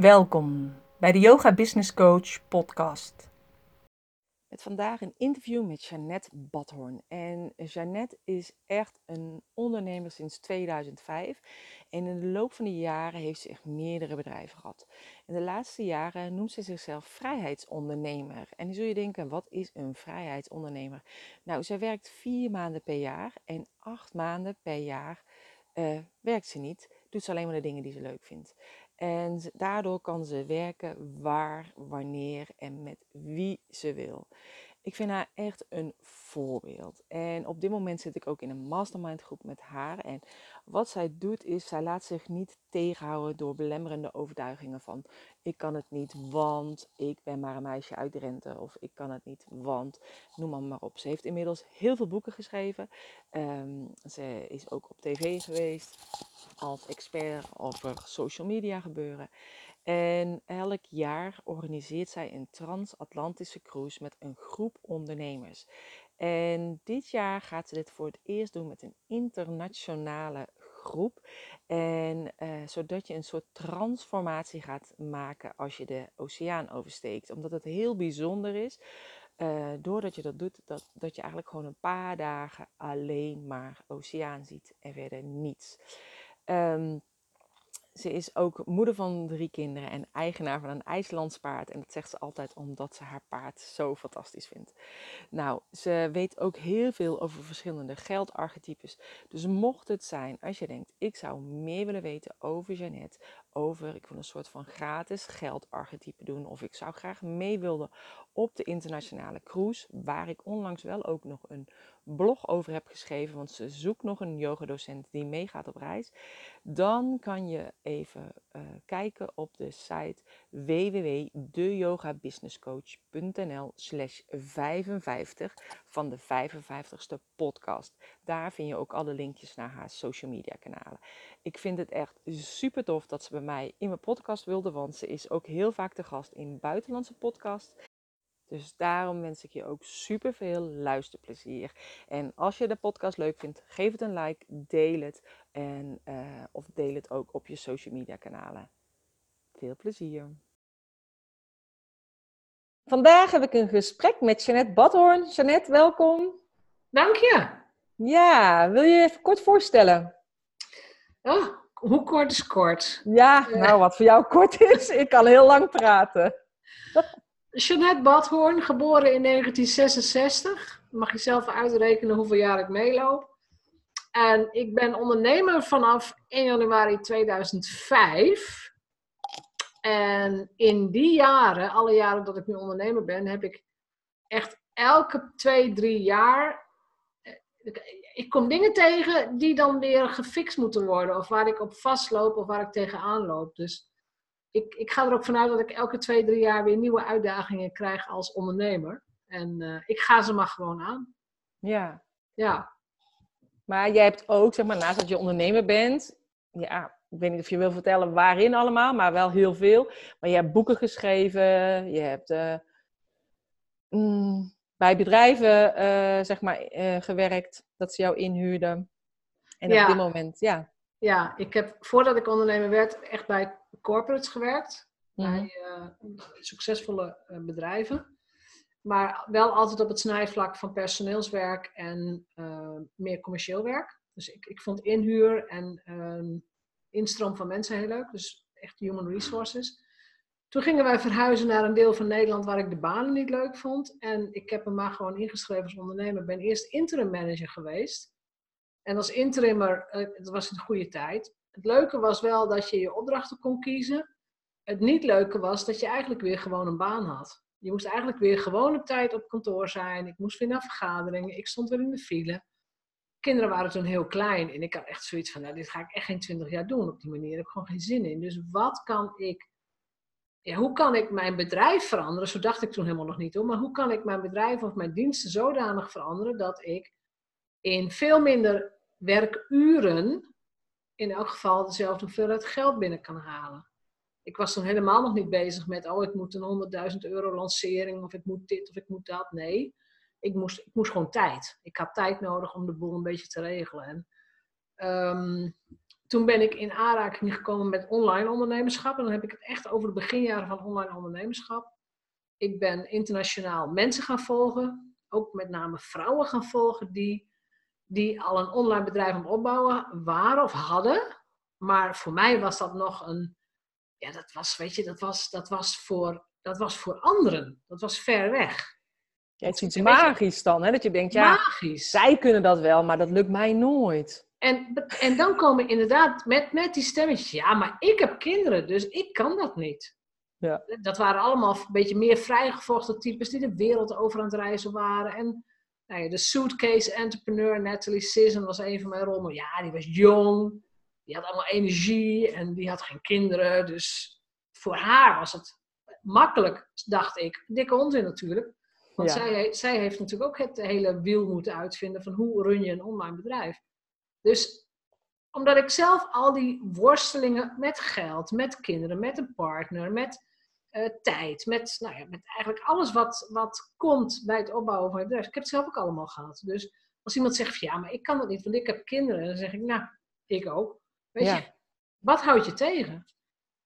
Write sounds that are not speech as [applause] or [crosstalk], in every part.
Welkom bij de Yoga Business Coach podcast. Met vandaag een interview met Jeannette Badhoorn. En Jeannette is echt een ondernemer sinds 2005. En in de loop van de jaren heeft ze echt meerdere bedrijven gehad. In de laatste jaren noemt ze zichzelf vrijheidsondernemer. En nu zul je denken, wat is een vrijheidsondernemer? Nou, zij werkt vier maanden per jaar en acht maanden per jaar uh, werkt ze niet. Doet ze alleen maar de dingen die ze leuk vindt. En daardoor kan ze werken waar, wanneer en met wie ze wil. Ik vind haar echt een voorbeeld. En op dit moment zit ik ook in een mastermind groep met haar. En wat zij doet is, zij laat zich niet tegenhouden door belemmerende overtuigingen van ik kan het niet, want ik ben maar een meisje uit Drenthe. Of ik kan het niet, want noem maar, op. Ze heeft inmiddels heel veel boeken geschreven. Um, ze is ook op tv geweest als expert over social media gebeuren. En elk jaar organiseert zij een transatlantische cruise met een groep ondernemers. En dit jaar gaat ze dit voor het eerst doen met een internationale groep. En uh, zodat je een soort transformatie gaat maken als je de oceaan oversteekt. Omdat het heel bijzonder is. Uh, doordat je dat doet, dat, dat je eigenlijk gewoon een paar dagen alleen maar oceaan ziet en verder niets. Um, ze is ook moeder van drie kinderen en eigenaar van een IJslands paard. En dat zegt ze altijd omdat ze haar paard zo fantastisch vindt. Nou, ze weet ook heel veel over verschillende geldarchetypes. Dus mocht het zijn, als je denkt, ik zou meer willen weten over Jeannette, over, ik wil een soort van gratis geldarchetype doen. Of ik zou graag mee willen op de internationale cruise, waar ik onlangs wel ook nog een blog over heb geschreven, want ze zoekt nog een yogadocent die meegaat op reis. Dan kan je even uh, kijken op de site www.deyogabusinesscoach.nl slash 55 van de 55ste podcast. Daar vind je ook alle linkjes naar haar social media kanalen. Ik vind het echt super tof dat ze bij mij in mijn podcast wilde, want ze is ook heel vaak te gast in buitenlandse podcasts. Dus daarom wens ik je ook super veel luisterplezier. En als je de podcast leuk vindt, geef het een like, deel het en, uh, of deel het ook op je social media kanalen. Veel plezier. Vandaag heb ik een gesprek met Jeannette Badhoorn. Jeannette, welkom. Dank je. Ja, wil je je even kort voorstellen? Oh, hoe kort is kort? Ja, nou wat voor jou kort is, ik kan heel lang praten. [laughs] Jeannette Badhoorn, geboren in 1966. Mag je zelf uitrekenen hoeveel jaar ik meeloop. En ik ben ondernemer vanaf 1 januari 2005. En in die jaren, alle jaren dat ik nu ondernemer ben, heb ik echt elke twee, drie jaar. Eh, ik kom dingen tegen die dan weer gefixt moeten worden, of waar ik op vastloop of waar ik tegenaan loop. Dus ik, ik ga er ook vanuit dat ik elke twee, drie jaar weer nieuwe uitdagingen krijg als ondernemer. En uh, ik ga ze maar gewoon aan. Ja. Ja. Maar jij hebt ook, zeg maar, naast dat je ondernemer bent, ja, ik weet niet of je wil vertellen waarin allemaal, maar wel heel veel. Maar je hebt boeken geschreven, je hebt uh, mm, bij bedrijven, uh, zeg maar, gewerkt, dat ze jou inhuurden. En ja. op dit moment, ja. Ja, ik heb voordat ik ondernemer werd echt bij corporates gewerkt. Mhm. Bij uh, succesvolle uh, bedrijven. Maar wel altijd op het snijvlak van personeelswerk en uh, meer commercieel werk. Dus ik, ik vond inhuur en ehm, instroom van mensen heel leuk. Dus echt human resources. Toen gingen wij verhuizen naar een deel van Nederland waar ik de banen niet leuk vond. En ik heb me maar gewoon ingeschreven als ondernemer. Ik ben eerst interim manager geweest. En als interimmer, het was een goede tijd. Het leuke was wel dat je je opdrachten kon kiezen. Het niet leuke was dat je eigenlijk weer gewoon een baan had. Je moest eigenlijk weer gewoon op tijd op kantoor zijn. Ik moest weer naar vergaderingen. Ik stond weer in de file. Kinderen waren toen heel klein. En ik had echt zoiets van, nou, dit ga ik echt geen twintig jaar doen. Op die manier heb ik gewoon geen zin in. Dus wat kan ik... Ja, hoe kan ik mijn bedrijf veranderen? Zo dacht ik toen helemaal nog niet hoor. Maar hoe kan ik mijn bedrijf of mijn diensten zodanig veranderen dat ik in veel minder werkuren in elk geval dezelfde hoeveelheid geld binnen kan halen. Ik was toen helemaal nog niet bezig met, oh, ik moet een 100.000 euro lancering, of ik moet dit, of ik moet dat. Nee, ik moest, ik moest gewoon tijd. Ik had tijd nodig om de boel een beetje te regelen. En, um, toen ben ik in aanraking gekomen met online ondernemerschap. En dan heb ik het echt over de beginjaren van online ondernemerschap. Ik ben internationaal mensen gaan volgen, ook met name vrouwen gaan volgen die, die al een online bedrijf het opbouwen waren of hadden. Maar voor mij was dat nog een, ja, dat was, weet je, dat was, dat was, voor, dat was voor anderen. Dat was ver weg. Ja, het is iets magisch dan, hè? Dat je denkt, ja, magisch. zij kunnen dat wel, maar dat lukt mij nooit. En, en dan komen inderdaad met, met die stemmetjes, ja, maar ik heb kinderen, dus ik kan dat niet. Ja. Dat waren allemaal een beetje meer vrijgevochten types die de wereld over aan het reizen waren. En nou ja, de suitcase entrepreneur Natalie Sisson was een van mijn rollen. Ja, die was jong, die had allemaal energie en die had geen kinderen. Dus voor haar was het makkelijk, dacht ik. Dikke onzin natuurlijk. Want zij, zij heeft natuurlijk ook het hele wiel moeten uitvinden van hoe run je een online bedrijf. Dus omdat ik zelf al die worstelingen met geld, met kinderen, met een partner, met uh, tijd, met, nou ja, met eigenlijk alles wat, wat komt bij het opbouwen van het bedrijf. Ik heb het zelf ook allemaal gehad. Dus als iemand zegt van ja, maar ik kan dat niet, want ik heb kinderen, dan zeg ik nou, ik ook. Weet je, wat houdt je tegen?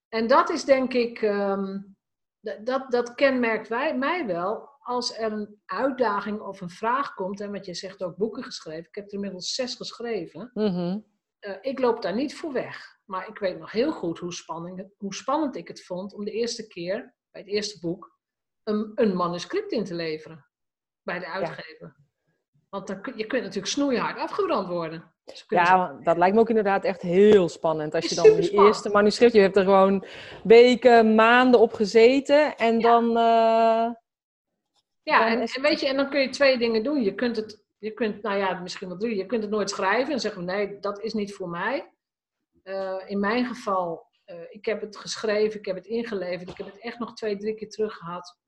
En dat is denk ik, um, dat, dat kenmerkt wij, mij wel als er een uitdaging of een vraag komt, en wat je zegt ook boeken geschreven, ik heb er inmiddels zes geschreven, mm ik loop daar niet voor weg. Maar ik weet nog heel goed hoe, spanning, hoe spannend ik het vond om de eerste keer, bij het eerste boek, een, een manuscript in te leveren bij de uitgever. Want dan, je kunt natuurlijk snoeihard afgebrand worden. Dus ja, dat lijkt me ook inderdaad echt heel spannend. Als je dan die eerste manuscript, je hebt er gewoon weken, maanden op gezeten en dan... Uh, ja, en, en, weet je, en dan kun je twee dingen doen. Je kunt het, je kunt, nou ja, misschien wel drie. Je kunt het nooit schrijven en zeggen, nee, dat is niet voor mij. Uh, in mijn geval, uh, ik heb het geschreven, ik heb het ingeleverd. Ik heb het echt nog twee, drie keer terug gehad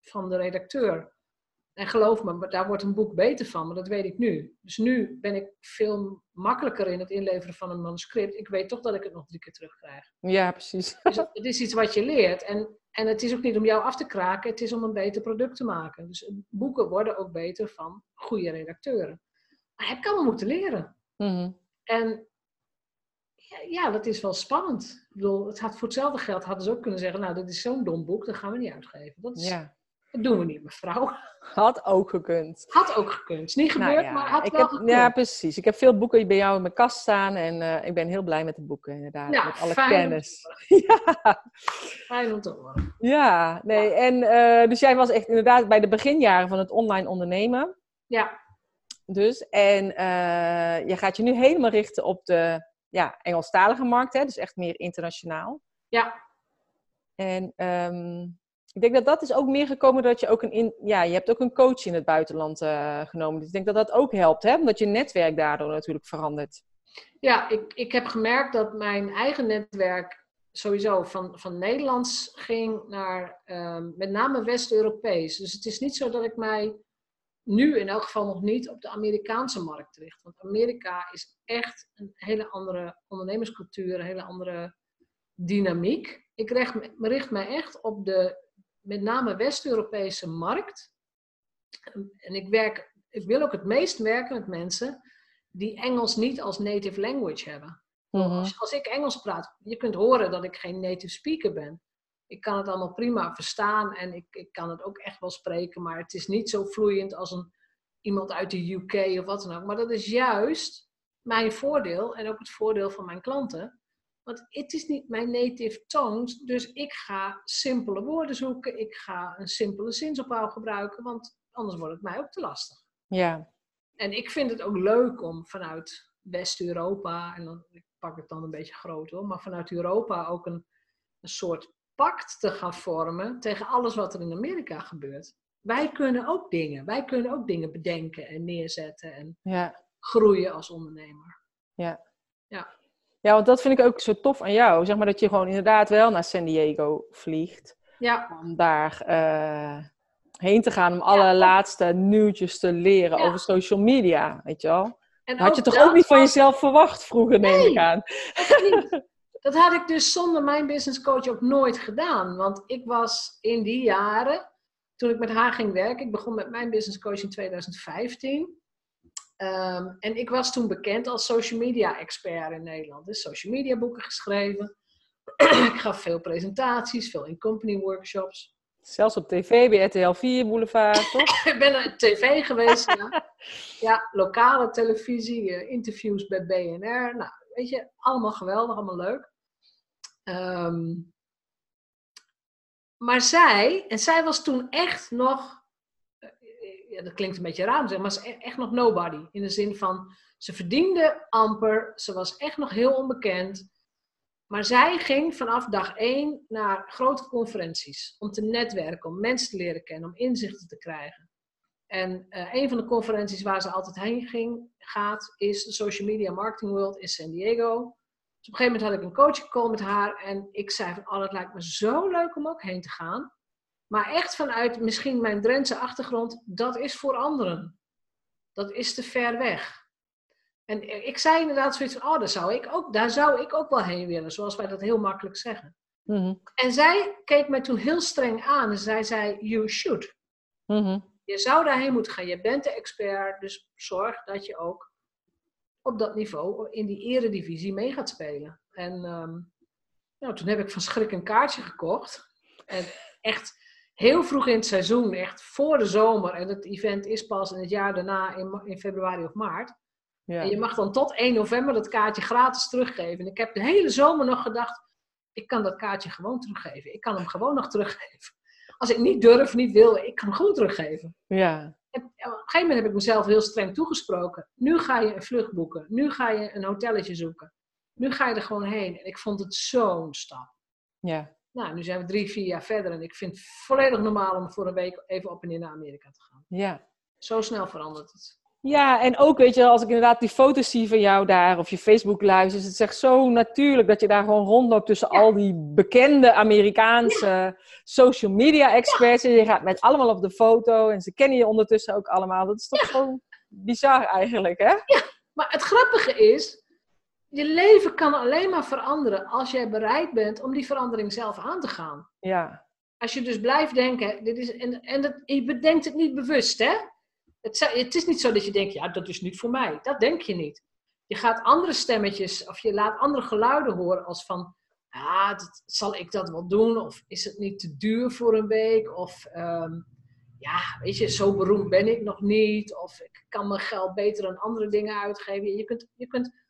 van de redacteur. En geloof me, daar wordt een boek beter van, maar dat weet ik nu. Dus nu ben ik veel makkelijker in het inleveren van een manuscript. Ik weet toch dat ik het nog drie keer terugkrijg. Ja, precies. Dus het is iets wat je leert. En, en het is ook niet om jou af te kraken, het is om een beter product te maken. Dus boeken worden ook beter van goede redacteuren. Maar ik kan me moeten leren. Mhm. En ja, ja, dat is wel spannend. Ik bedoel, het had voor hetzelfde geld hadden ze ook kunnen zeggen, nou, dit is zo'n dom boek, dat gaan we niet uitgeven. Dat is, ja. Dat doen we niet, mevrouw. Had ook gekund. Had ook gekund. Is niet nou gebeurd, maar had wel heb, gekund. Ja, precies. Ik heb veel boeken bij jou in mijn kast staan en uh, ik ben heel blij met de boeken, inderdaad. Ja, met alle fijn kennis. [laughs] ja. Fijn om te horen. Ja, nee. En uh, dus jij was echt inderdaad bij de beginjaren van het online ondernemen. Ja. Dus, en uh, je gaat je nu helemaal richten op de ja, Engelstalige markt, hè? dus echt meer internationaal. Ja. En um, ik denk dat dat is ook meer gekomen dat je ook een, in, ja, je hebt ook een coach in het buitenland uh, genomen. Dus ik denk dat dat ook helpt, hè? omdat je netwerk daardoor natuurlijk verandert. Ja, ik, ik heb gemerkt dat mijn eigen netwerk sowieso van, van Nederlands ging naar um, met name West-Europees. Dus het is niet zo dat ik mij nu in elk geval nog niet op de Amerikaanse markt richt. Want Amerika is echt een hele andere ondernemerscultuur, een hele andere dynamiek. Ik richt, richt mij echt op de met name West-Europese markt. En ik, werk, ik wil ook het meest werken met mensen die Engels niet als native language hebben. Mhm. als, als, ik Engels praat, je kunt horen dat ik geen native speaker ben. Ik kan het allemaal prima verstaan en ik, ik kan het ook echt wel spreken, maar het is niet zo vloeiend als een, iemand uit de UK of wat dan ook. Maar dat is juist mijn voordeel en ook het voordeel van mijn klanten. Want het is niet mijn native tongue, dus ik ga simpele woorden zoeken. Ik ga een simpele zinsopbouw gebruiken, want anders wordt het mij ook te lastig. Ja. En ik vind het ook leuk om vanuit West-Europa, en dan, ik pak het dan een beetje groot hoor, maar vanuit Europa ook een, een soort pact te gaan vormen tegen alles wat er in Amerika gebeurt. Wij kunnen ook dingen. Wij kunnen ook dingen bedenken en neerzetten en ja. groeien als ondernemer. Ja. Ja. Ja, want dat vind ik ook zo tof aan jou. Zeg maar dat je gewoon inderdaad wel naar San Diego vliegt. Ja. Om daar uh, heen te gaan om alle laatste nieuwtjes te leren over social media, weet je wel. En had je toch ook niet van jezelf verwacht vroeger, nee, neem ik aan. [laughs] Dat had ik dus zonder mijn business coach ook nooit gedaan. Want ik was in die jaren, toen ik met haar ging werken, ik begon met mijn business coach in 2015. Ehm, en ik was toen bekend als social media expert in Nederland. Dus social media boeken geschreven. [clears throat] ik gaf veel presentaties, veel in-company workshops. Zelfs op tv bij RTL 4 Boulevard, toch? [laughs] ik ben op tv geweest, ja. ja. lokale televisie, eh, interviews bij BNR. Nou, weet je, allemaal geweldig, allemaal leuk. Ehm, maar zij, en zij was toen echt nog, ja, dat klinkt een beetje raar, maar ze was e-, echt nog nobody. In de zin van, ze verdiende amper, ze was echt nog heel onbekend. Maar zij ging vanaf dag één naar grote conferenties om te netwerken, om mensen te leren kennen, om inzichten te krijgen. En uh, een van de conferenties waar ze altijd heen ging, gaat, is de Social Media Marketing World in San Diego. Dus op een gegeven moment had ik een coaching call met haar en ik zei van, oh, het lijkt me zo leuk om ook heen te gaan. Maar echt vanuit misschien mijn Drentse achtergrond, dat is voor anderen. Dat is te ver weg. En ik zei inderdaad zoiets van, oh, daar zou ik ook, daar zou ik ook wel heen willen, zoals wij dat heel makkelijk zeggen. Mhm. En zij keek mij toen heel streng aan en zij zei, you should. Mhm. Je zou daarheen moeten gaan, je bent de expert, dus zorg dat je ook op dat niveau in die eredivisie mee gaat spelen. En ehm, nou, toen heb ik van schrik een kaartje gekocht. En echt heel vroeg in het seizoen, echt voor de zomer. En het event is pas in het jaar daarna in, in februari of maart. Ja. En je mag dan tot 1 november dat kaartje gratis teruggeven. En ik heb de hele zomer nog gedacht, ik kan dat kaartje gewoon teruggeven. Ik kan hem gewoon nog teruggeven. Als ik niet durf, niet wil, ik kan hem gewoon teruggeven. Ja. En op een gegeven moment heb ik mezelf heel streng toegesproken. Nu ga je een vlucht boeken. Nu ga je een hotelletje zoeken. Nu ga je er gewoon heen. En ik vond het zo'n stap. Ja. Nou, nu zijn we drie, vier jaar verder. En ik vind het volledig normaal om voor een week even op en neer naar Amerika te gaan. Ja. Zo snel verandert het. Ja, en ook weet je, als ik inderdaad die foto's zie van jou daar of je Facebook live, is het echt zo natuurlijk dat je daar gewoon rondloopt tussen al die bekende Amerikaanse social media experts. En je gaat met allemaal op de foto en ze kennen je ondertussen ook allemaal. Dat is toch gewoon bizar eigenlijk, hè? Ja, maar het grappige is, je leven kan alleen maar veranderen als jij bereid bent om die verandering zelf aan te gaan. Ja. Als je dus blijft denken, dit is, en, en dat, je bedenkt het niet bewust, hè? Het, het is niet zo dat je denkt, ja, dat is niet voor mij. Dat denk je niet. Je gaat andere stemmetjes of je laat andere geluiden horen als van, ja, dat, zal ik dat wel doen? Of is het niet te duur voor een week? Of ehm, ja, weet je, zo beroemd ben ik nog niet. Of ik kan mijn geld beter aan andere dingen uitgeven. Je kunt, je kunt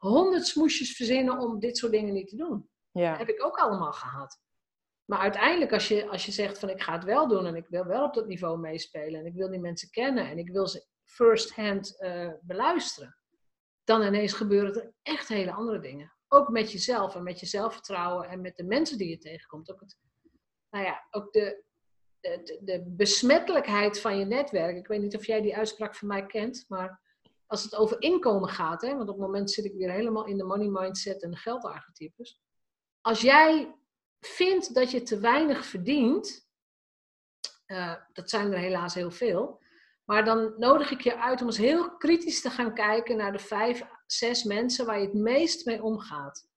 honderd smoesjes verzinnen om dit soort dingen niet te doen. Ja. Dat heb ik ook allemaal gehad. Maar uiteindelijk, als je, als je zegt van ik ga het wel doen en ik wil wel op dat niveau meespelen en ik wil die mensen kennen en ik wil ze first hand uh, beluisteren, dan ineens gebeuren er echt hele andere dingen. Ook met jezelf en met je zelfvertrouwen en met de mensen die je tegenkomt. Ook, het, nou ja, ook de, de, de besmettelijkheid van je netwerk. Ik weet niet of jij die uitspraak van mij kent, maar als het over inkomen gaat, hè, want op het moment zit ik weer helemaal in de money mindset en de geldarchetypes. Als jij vindt dat je te weinig verdient, uh, dat zijn er helaas heel veel, maar dan nodig ik je uit om eens heel kritisch te gaan kijken naar de vijf, zes mensen waar je het meest mee omgaat.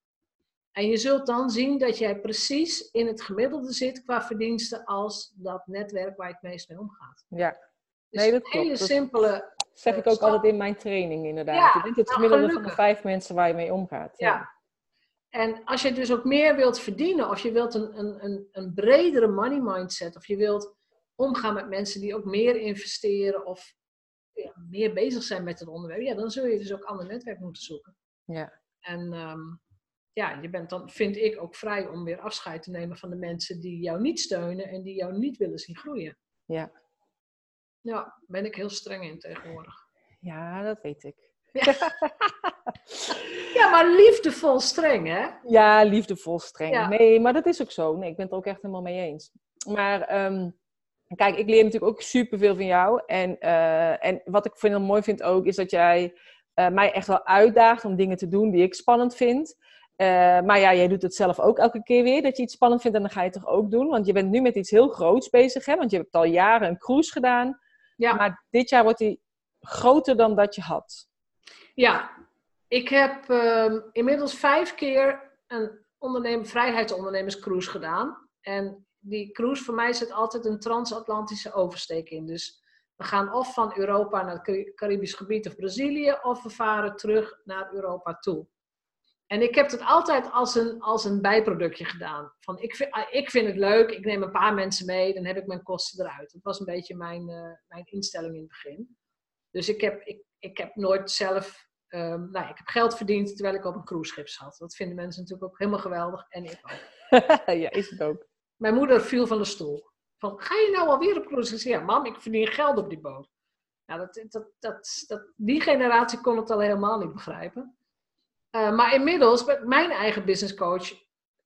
En je zult dan zien dat jij precies in het gemiddelde zit qua verdiensten als dat netwerk waar je het meest mee omgaat. Ja, dus nee, dat klopt. Hele simpele. Dat zeg ik ook altijd in mijn training, inderdaad. Ja, je bent het nou, gemiddelde van de vijf mensen waar je mee omgaat. ja. En als je dus ook meer wilt verdienen, of je wilt een, een, een, een bredere money mindset, of je wilt omgaan met mensen die ook meer investeren of ja, meer bezig zijn met het onderwerp, ja, dan zul je dus ook ander netwerk moeten zoeken. Ja. En um, ja, je bent dan, vind ik, ook vrij om weer afscheid te nemen van de mensen die jou niet steunen en die jou niet willen zien groeien. Ja. Ja, ben ik heel streng in tegenwoordig. Ja, dat weet ik. Ja. [laughs] maar liefdevol streng, hè? Ja, liefdevol streng. Nee, maar dat is ook zo. Nee, ik ben het er ook echt helemaal mee eens. Maar ehm, kijk, ik leer natuurlijk ook superveel van jou. En, uh, en wat ik vind, mooi vind ook, is dat jij uh, mij echt wel uitdaagt om dingen te doen die ik spannend vind. Uh, maar ja, jij doet het zelf ook elke keer weer, dat je iets spannend vindt en dan ga je het toch ook doen. Want je bent nu met iets heel groots bezig, hè? Want je hebt al jaren een cruise gedaan. Ja. Maar dit jaar wordt die groter dan dat je had. Ja, ik heb uh, inmiddels vijf keer een ondernemer, vrijheidsondernemerscruise gedaan. En die cruise voor mij zit altijd een transatlantische oversteek in. Dus we We gaan of van Europa naar het Caribisch gebied of Brazilië, of we varen terug naar Europa toe. En ik heb het altijd als een, als een bijproductje gedaan. Van ik, vind, ah, ik vind het leuk, ik neem een paar mensen mee, dan heb ik mijn kosten eruit. Dat was een beetje mijn, uh, mijn instelling in het begin. Dus ik heb, ik, ik heb nooit zelf, um, nou, ik heb geld verdiend terwijl ik op een cruiseschip zat. Dat vinden mensen natuurlijk ook helemaal geweldig en ik ook. [laughs] ja, is het ook. Mijn moeder viel van de stoel. Van, ga je nou alweer op cruise? Ja, mam, ik verdien geld op die boot. Nou, dat, dat, dat, dat, die generatie kon het al helemaal niet begrijpen. Uh, maar inmiddels, mijn eigen business coach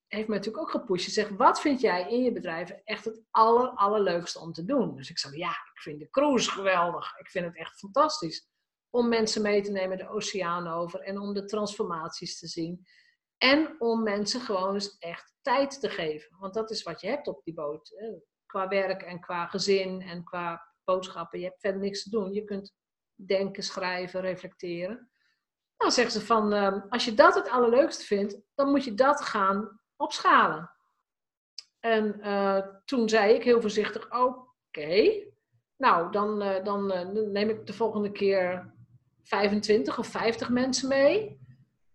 heeft me natuurlijk ook gepusht. Zegt, wat vind jij in je bedrijf echt het aller, allerleukste om te doen? Dus ik zei, ja, ik vind de cruise geweldig. Ik vind het echt fantastisch. Om mensen mee te nemen de oceaan over en om de transformaties te zien. En om mensen gewoon eens echt tijd te geven. Want dat is wat je hebt op die boot. Hè? Qua werk en qua gezin en qua boodschappen. Je hebt verder niks te doen. Je kunt denken, schrijven, reflecteren. Dan zeggen ze van, ehm, als je dat het allerleukste vindt, dan moet je dat gaan opschalen. En uh, toen zei ik heel voorzichtig, oké, nou dan, uh, dan uh, neem ik de volgende keer 25 of 50 mensen mee.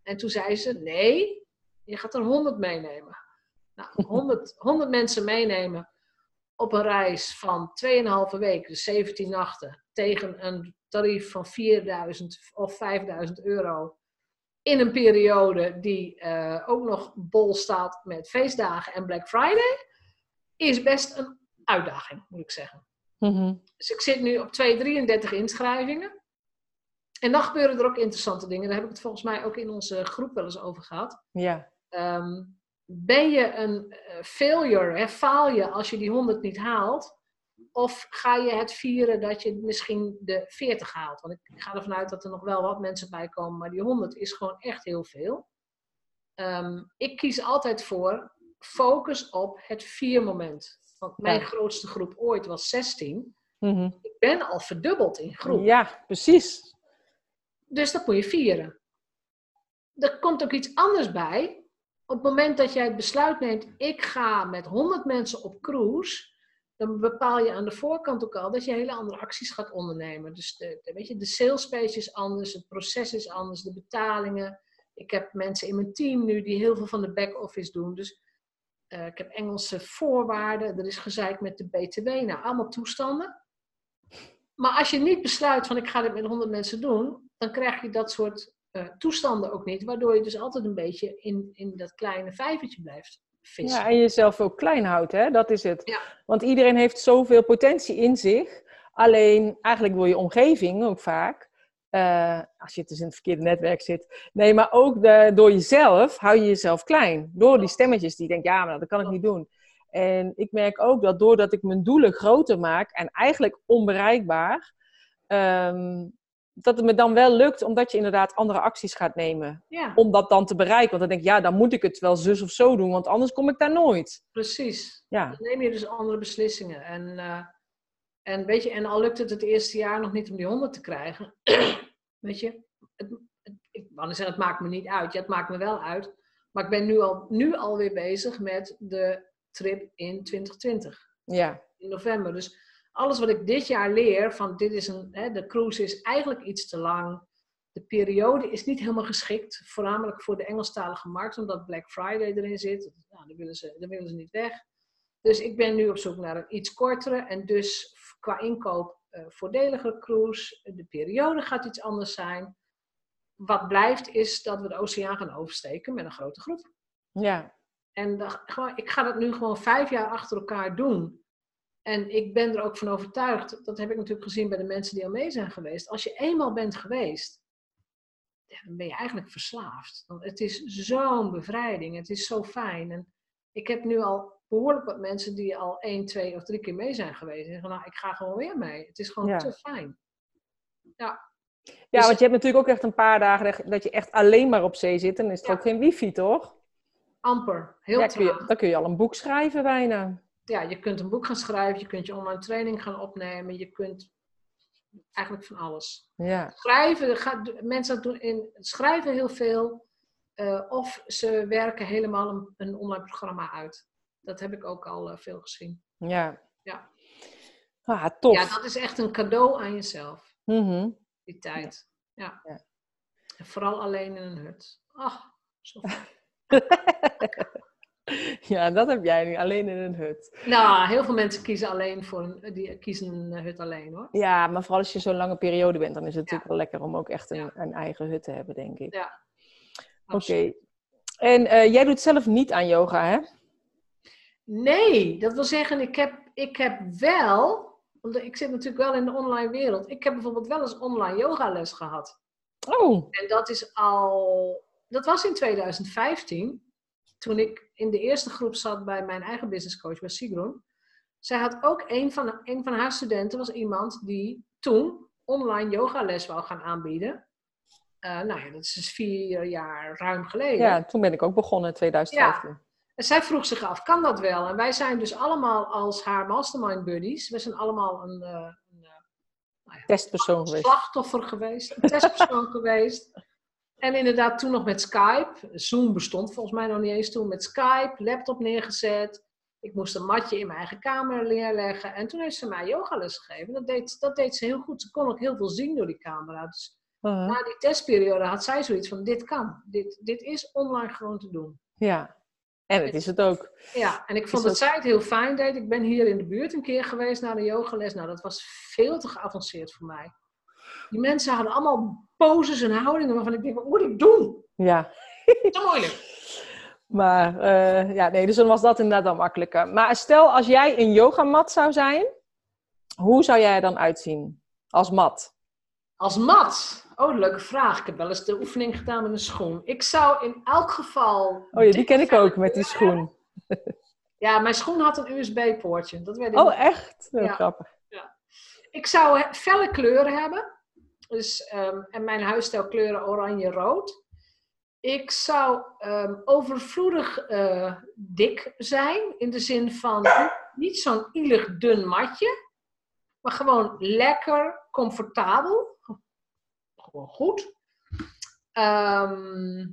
En toen zei ze, nee, je gaat er 100 meenemen. Nou, [laughs] 100, 100 mensen meenemen op een reis van 2,5 weken, dus 17 nachten, tegen een tarief van 4000 of 5000 euro. In een periode die uh, ook nog bol staat met feestdagen en Black Friday, is best een uitdaging, moet ik zeggen. Mm Dus ik zit nu op 233 inschrijvingen. En dan gebeuren er ook interessante dingen. Daar heb ik het volgens mij ook in onze groep wel eens over gehad. Ja. Um, ben je een uh, failure, hè? faal je als je die 100 niet haalt? Of ga je het vieren dat je misschien de 40 haalt? Want ik ga ervan uit dat er nog wel wat mensen bij komen, maar die 100 is gewoon echt heel veel. Um, ik kies altijd voor focus op het vier moment. Want mijn ja. grootste groep ooit was 16. Mm -hmm. Ik ben al verdubbeld in groep. Ja, precies. Dus dat moet je vieren. Er komt ook iets anders bij. Op het moment dat jij het besluit neemt, ik ga met 100 mensen op cruise, dan bepaal je aan de voorkant ook al dat je hele andere acties gaat ondernemen. Dus de, de, weet je, de sales page is anders, het proces is anders, de betalingen. Ik heb mensen in mijn team nu die heel veel van de back-office doen. Dus uh, ik heb Engelse voorwaarden, er is gezeik met de BTW, nou allemaal toestanden. Maar als je niet besluit van ik ga dit met 100 mensen doen, dan krijg je dat soort uh, toestanden ook niet. Waardoor je dus altijd een beetje in, in dat kleine vijvertje blijft vissen. Ja, en jezelf ook klein houdt, hè? dat is het. Ja. Want iedereen heeft zoveel potentie in zich. Alleen, eigenlijk wil je omgeving ook vaak, uh, als je dus in het verkeerde netwerk zit. Nee, maar ook de, door jezelf hou je jezelf klein. Door die stemmetjes die denken, ja, maar dat kan ik niet doen. En ik merk ook dat doordat ik mijn doelen groter maak en eigenlijk onbereikbaar, um, dat het me dan wel lukt, omdat je inderdaad andere acties gaat nemen. Ja. Om dat dan te bereiken. Want dan denk ik, ja, dan moet ik het wel zus of zo doen, want anders kom ik daar nooit. Precies. Ja. Dan neem je dus andere beslissingen. En, uh, en weet je, en al lukt het het eerste jaar nog niet om die honderd te krijgen. [clears throat] weet je, het, het, ik wou zeggen, het maakt me niet uit. Ja, het maakt me wel uit. Maar ik ben nu, al, nu alweer bezig met de trip in 2020. Ja. In november. Dus alles wat ik dit jaar leer, van dit is een, hè, de cruise is eigenlijk iets te lang. De periode is niet helemaal geschikt, voornamelijk voor de Engelstalige markt, omdat Black Friday erin zit. Nou, dan willen ze, dan willen ze niet weg. Dus ik ben nu op zoek naar een iets kortere en dus qua inkoop uh, voordeligere cruise. De periode gaat iets anders zijn. Wat blijft is dat we de oceaan gaan oversteken met een grote groep. Ja. En gewoon, ik ga dat nu gewoon vijf jaar achter elkaar doen. En ik ben er ook van overtuigd, dat heb ik natuurlijk gezien bij de mensen die al mee zijn geweest. Als je eenmaal bent geweest, dan ben je eigenlijk verslaafd. Want het is zo'n bevrijding, het is zo fijn. En ik heb nu al behoorlijk wat mensen die al één, twee of drie keer mee zijn geweest. En zeggen, nou, ik ga gewoon weer mee. Het is gewoon ja. te fijn. Ja. Ja, dus, want je hebt natuurlijk ook echt een paar dagen dat je echt alleen maar op zee zit. En dan is het ja. ook geen wifi, toch? Amper. Heel ja, kun je, dan kun je al een boek schrijven bijna ja, je kunt een boek gaan schrijven, je kunt je online training gaan opnemen, je kunt eigenlijk van alles. Ja. Schrijven, gaat, mensen doen in, schrijven heel veel, uh, of ze werken helemaal een, een, online programma uit. Dat heb ik ook al uh, veel gezien. Ja. ja. Ah, tof. Ja, dat is echt een cadeau aan jezelf, Mhm. die tijd. Ja. Ja. En vooral alleen in een hut. Ach, zo. [laughs] [laughs] ja, dat heb jij nu, alleen in een hut. Nou, heel veel mensen kiezen alleen voor een, die kiezen een eh, hut alleen hoor. Ja, maar vooral als je zo'n lange periode bent, dan is het Ja. natuurlijk wel lekker om ook echt een, Ja. een eigen hut te hebben, denk ik. Ja. Oké. En eh, jij doet zelf niet aan yoga, hè? Nee, dat wil zeggen, ik heb, ik heb wel, want ik zit natuurlijk wel in de online wereld. Ik heb bijvoorbeeld wel eens online yogales gehad. Oh, En dat is al, dat was in 2015, toen ik in de eerste groep zat bij mijn eigen businesscoach, bij Sigrun. Zij had ook een van, een van haar studenten, was iemand die toen online yogales wou gaan aanbieden. Eh, nou ja, dat is dus vier jaar ruim geleden. ja, toen ben ik ook begonnen in 2015. En zij vroeg zich af, kan dat wel? En wij zijn dus allemaal als haar mastermind buddies. We zijn allemaal een, eh, een eh, Testpersoon geweest. slachtoffer geweest, een testpersoon [laughs] geweest. En inderdaad toen nog met Skype. Zoom bestond volgens mij nog niet eens toen. Met Skype, laptop neergezet. Ik moest een matje in mijn eigen kamer neerleggen. En toen heeft ze mij yogales gegeven. Dat deed, dat deed ze heel goed. Ze kon ook heel veel zien door die camera. Dus Uh-huh. na die testperiode had zij zoiets van, dit kan. Dit, dit is online gewoon te doen. Ja, en het is het ook. Ja, en ik vond dat zij het heel fijn deed. Ik ben hier in de buurt een keer geweest naar de yogales. Nou, dat was veel te geavanceerd voor mij. Die mensen hadden allemaal poses en houdingen waarvan ik denk, wat moet ik doen? Ja, [laughs] Te moeilijk. maar eh, ja, nee, dus dan was dat inderdaad wel makkelijker. Maar stel, als jij een yogamat zou zijn, hoe zou jij er dan uitzien? Als mat? Als mat. Oh, leuke vraag. Ik heb wel eens de oefening gedaan met een schoen. Ik zou in elk geval... Oh ja, die ken ik ook met die schoen. [laughs] Ja, mijn schoen had een USB-poortje. Dat weet ik Oh, echt? Heel Ja. grappig. Ik zou felle kleuren hebben. Dus, ehm, en mijn huisstijl kleuren oranje-rood. Ik zou ehm, overvloedig eh, dik zijn. In de zin van niet- zo'n ielig dun matje. Maar gewoon lekker, comfortabel. Gewoon goed. Ehm,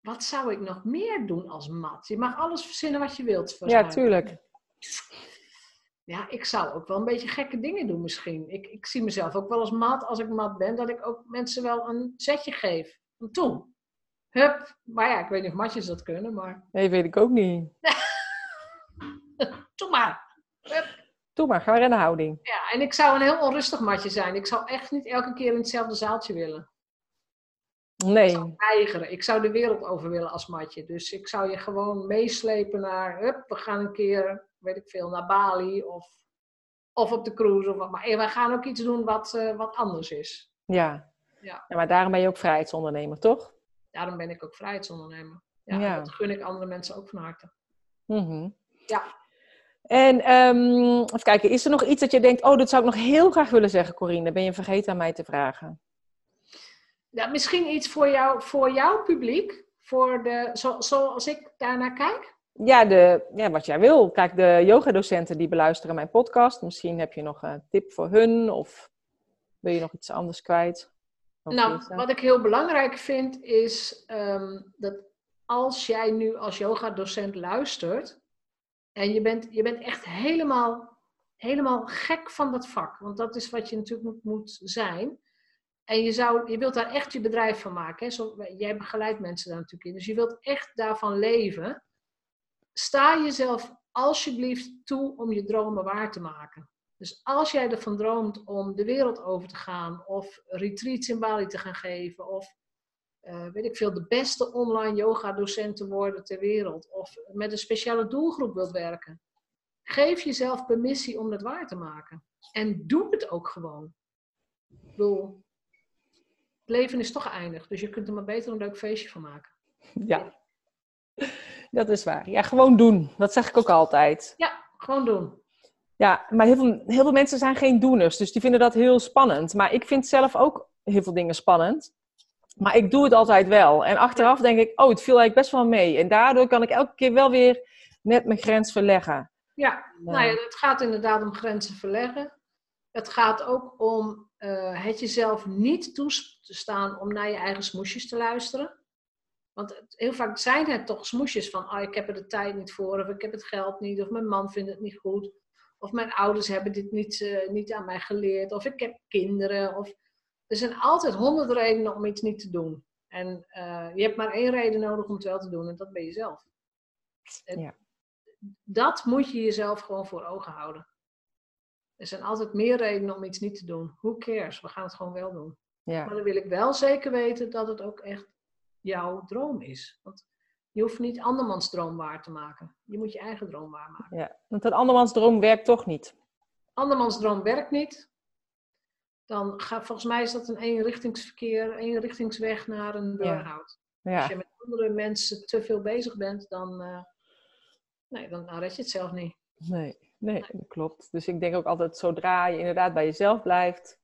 wat zou ik nog meer doen als mat? Je mag alles verzinnen wat je wilt. Ja, mij. tuurlijk. Ja, ik zou ook wel een beetje gekke dingen doen misschien. Ik, ik zie mezelf ook wel als mat, als ik mat ben, dat ik ook mensen wel een zetje geef. Een toen. Hup. Maar ja, ik weet niet of matjes dat kunnen, maar Nee, weet ik ook niet. [laughs] doe maar. Doe maar, ga maar in de houding. Ja, en ik zou een heel onrustig matje zijn. Ik zou echt niet elke keer in hetzelfde zaaltje willen. Nee. Weigeren. Ik zou de wereld over willen als matje. Dus ik zou je gewoon meeslepen naar, hup, we gaan een keer, weet ik veel, naar Bali of, of op de cruise. Of wat. Maar we gaan ook iets doen wat, eh, wat anders is. Ja. Ja. ja. Maar daarom ben je ook vrijheidsondernemer, toch? Daarom ben ik ook vrijheidsondernemer. Ja, dat gun ik andere mensen ook van harte. Mhm. Ja. En ehm, even kijken, is er nog iets dat je denkt, oh, dat zou ik nog heel graag willen zeggen, Corine? Ben je vergeten aan mij te vragen? Ja, misschien iets voor, jou, voor jouw publiek, voor de, zo, zoals ik daarnaar kijk. Ja, de, ja, wat jij wil. Kijk, de yogadocenten die beluisteren mijn podcast. Misschien heb je nog een tip voor hun of wil je nog iets anders kwijt? Of Nou, iets, wat ik heel belangrijk vind is ehm, dat als jij nu als yogadocent luistert en je bent, je bent echt helemaal, helemaal gek van dat vak, want dat is wat je natuurlijk moet, moet zijn. En je, zou, je wilt daar echt je bedrijf van maken. Hè? Zo, jij begeleidt mensen daar natuurlijk in. Dus je wilt echt daarvan leven. Sta jezelf alsjeblieft toe om je dromen waar te maken. Dus als jij ervan droomt om de wereld over te gaan, of retreats in Bali te gaan geven, of eh, weet ik veel, de beste online yoga docent te worden ter wereld, of met een speciale doelgroep wilt werken, geef jezelf permissie om dat waar te maken. En doe het ook gewoon. Ik bedoel, het leven is toch eindig, dus je kunt er maar beter een leuk feestje van maken. Ja, dat is waar. Ja, gewoon doen. Dat zeg ik ook altijd. Ja, gewoon doen. Ja, maar heel veel, heel veel mensen zijn geen doeners, dus die vinden dat heel spannend. Maar ik vind zelf ook heel veel dingen spannend. Maar ik doe het altijd wel. En achteraf denk ik, oh, het viel eigenlijk best wel mee. En daardoor kan ik elke keer wel weer net mijn grens verleggen. Ja, nou ja, het gaat inderdaad om grenzen verleggen. Het gaat ook om eh, het jezelf niet toestaan om naar je eigen smoesjes te luisteren. Want heel vaak zijn het toch smoesjes van, ah, ik heb er de tijd niet voor, of ik heb het geld niet, of mijn man vindt het niet goed. Of mijn ouders hebben dit niet, uh, niet aan mij geleerd. Of ik heb kinderen. Of... Er zijn altijd honderd redenen om iets niet te doen. En uh, je hebt maar één reden nodig om het wel te doen. En dat ben je zelf. ja. Dat moet je jezelf gewoon voor ogen houden. Er zijn altijd meer redenen om iets niet te doen. Who cares? We gaan het gewoon wel doen. Ja. Maar dan wil ik wel zeker weten dat het ook echt jouw droom is. Want je hoeft niet andermans droom waar te maken. Je moet je eigen droom waarmaken. Ja, want een andermans droom werkt toch niet? Andermans droom werkt niet. Dan gaat, volgens mij is dat een eenrichtingsverkeer, eenrichtingsweg naar een burn-out. Ja. Als je met andere mensen te veel bezig bent, dan, uh, nee, dan, dan red je het zelf niet. Nee, nee, dat klopt. Dus ik denk ook altijd, zodra je inderdaad bij jezelf blijft,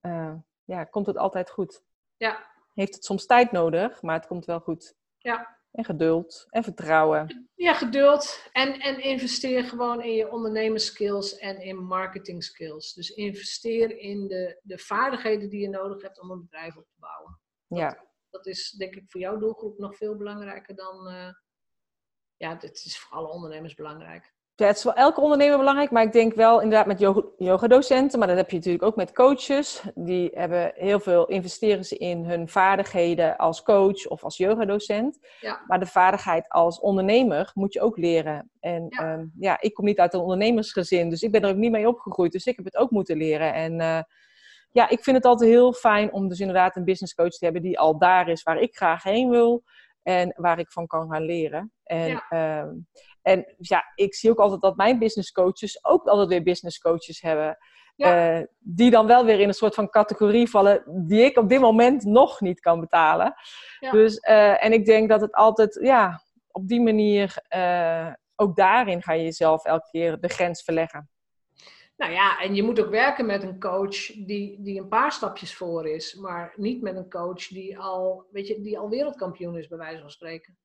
uh, ja, komt het altijd goed. Ja. Heeft het soms tijd nodig, maar het komt wel goed. Ja. En geduld en vertrouwen. Ja, geduld. En, en investeer gewoon in je ondernemerskills en in marketing skills. Dus investeer in de, de vaardigheden die je nodig hebt om een bedrijf op te bouwen. ja. Dat is denk ik voor jouw doelgroep nog veel belangrijker dan. Uh, ja, het is voor alle ondernemers belangrijk. Ja, het is voor elke ondernemer belangrijk, maar ik denk wel inderdaad met yoga-docenten, maar dat heb je natuurlijk ook met coaches. Die hebben heel veel investeren ze in hun vaardigheden als coach of als yogadocent. Ja. Maar de vaardigheid als ondernemer moet je ook leren. En ja. Ehm, ja. ik kom niet uit een ondernemersgezin, dus ik ben er ook niet mee opgegroeid. Dus ik heb het ook moeten leren. En uh, ja, ik vind het altijd heel fijn om dus inderdaad een business coach te hebben die al daar is waar ik graag heen wil. En waar ik van kan gaan leren. En ja. Ehm, en ja, ik zie ook altijd dat mijn business coaches ook altijd weer business coaches hebben. Uh, die dan wel weer in een soort van categorie vallen die ik op dit moment nog niet kan betalen. Ja. Dus, uh, en ik denk dat het altijd, ja, op die manier, uh, ook daarin ga je jezelf elke keer de grens verleggen. Nou ja, en je moet ook werken met een coach die, die een paar stapjes voor is, maar niet met een coach die al, weet je, die al wereldkampioen is, bij wijze van spreken.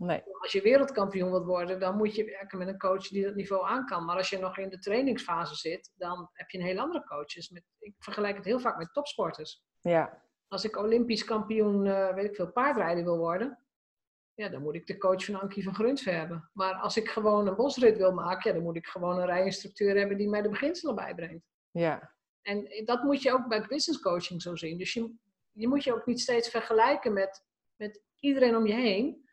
Nee. Als je wereldkampioen wilt worden, dan moet je werken met een coach die dat niveau aan kan. Maar als je nog in de trainingsfase zit, dan heb je een heel andere coach. Dus met, ik vergelijk het heel vaak met topsporters. Ja. Als ik Olympisch kampioen, uh, weet ik veel, paardrijden wil worden, ja, dan moet ik de coach van Ankie van Grunsven hebben. Maar als ik gewoon een bosrit wil maken, ja, dan moet ik gewoon een rijinstructeur hebben die mij de beginselen bijbrengt. Ja. En dat moet je ook bij business coaching zo zien. Dus je, je moet je ook niet steeds vergelijken met, met iedereen om je heen.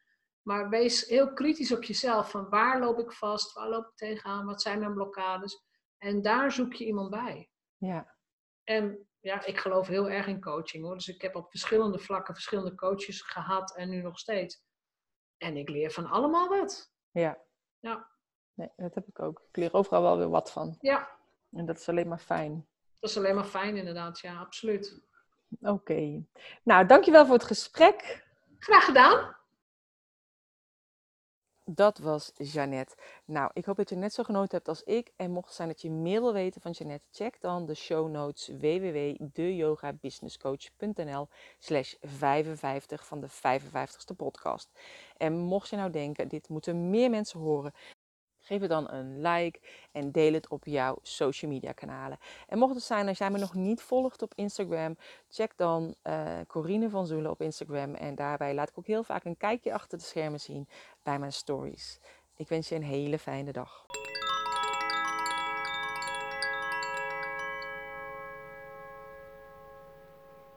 Maar wees heel kritisch op jezelf. Van waar loop ik vast? Waar loop ik tegenaan? Wat zijn mijn blokkades? En daar zoek je iemand bij. Ja. En ja, ik geloof heel erg in coaching hoor. Dus ik heb op verschillende vlakken verschillende coaches gehad en nu nog steeds. En ik leer van allemaal wat. Ja. Ja. Nee, dat heb ik ook. Ik leer overal wel weer wat van. Ja. En dat is alleen maar fijn. Dat is alleen maar fijn inderdaad, ja, absoluut. Oké. Nou, dankjewel voor het gesprek. Graag gedaan dat was Jeannette. Nou, ik hoop dat je net zo genoten hebt als ik. En mocht het zijn dat je meer wil weten van Jeannette, check dan de show notes www.deyogabusinesscoach.nl slash 55 van de 55ste podcast. En mocht je nou denken, dit moeten meer mensen horen, Geef het dan een like en deel het op jouw social media kanalen. En mocht het zijn als jij me nog niet volgt op Instagram, check dan uh, Corine van Zoelen op Instagram. En daarbij laat ik ook heel vaak een kijkje achter de schermen zien bij mijn stories. Ik wens je een hele fijne dag.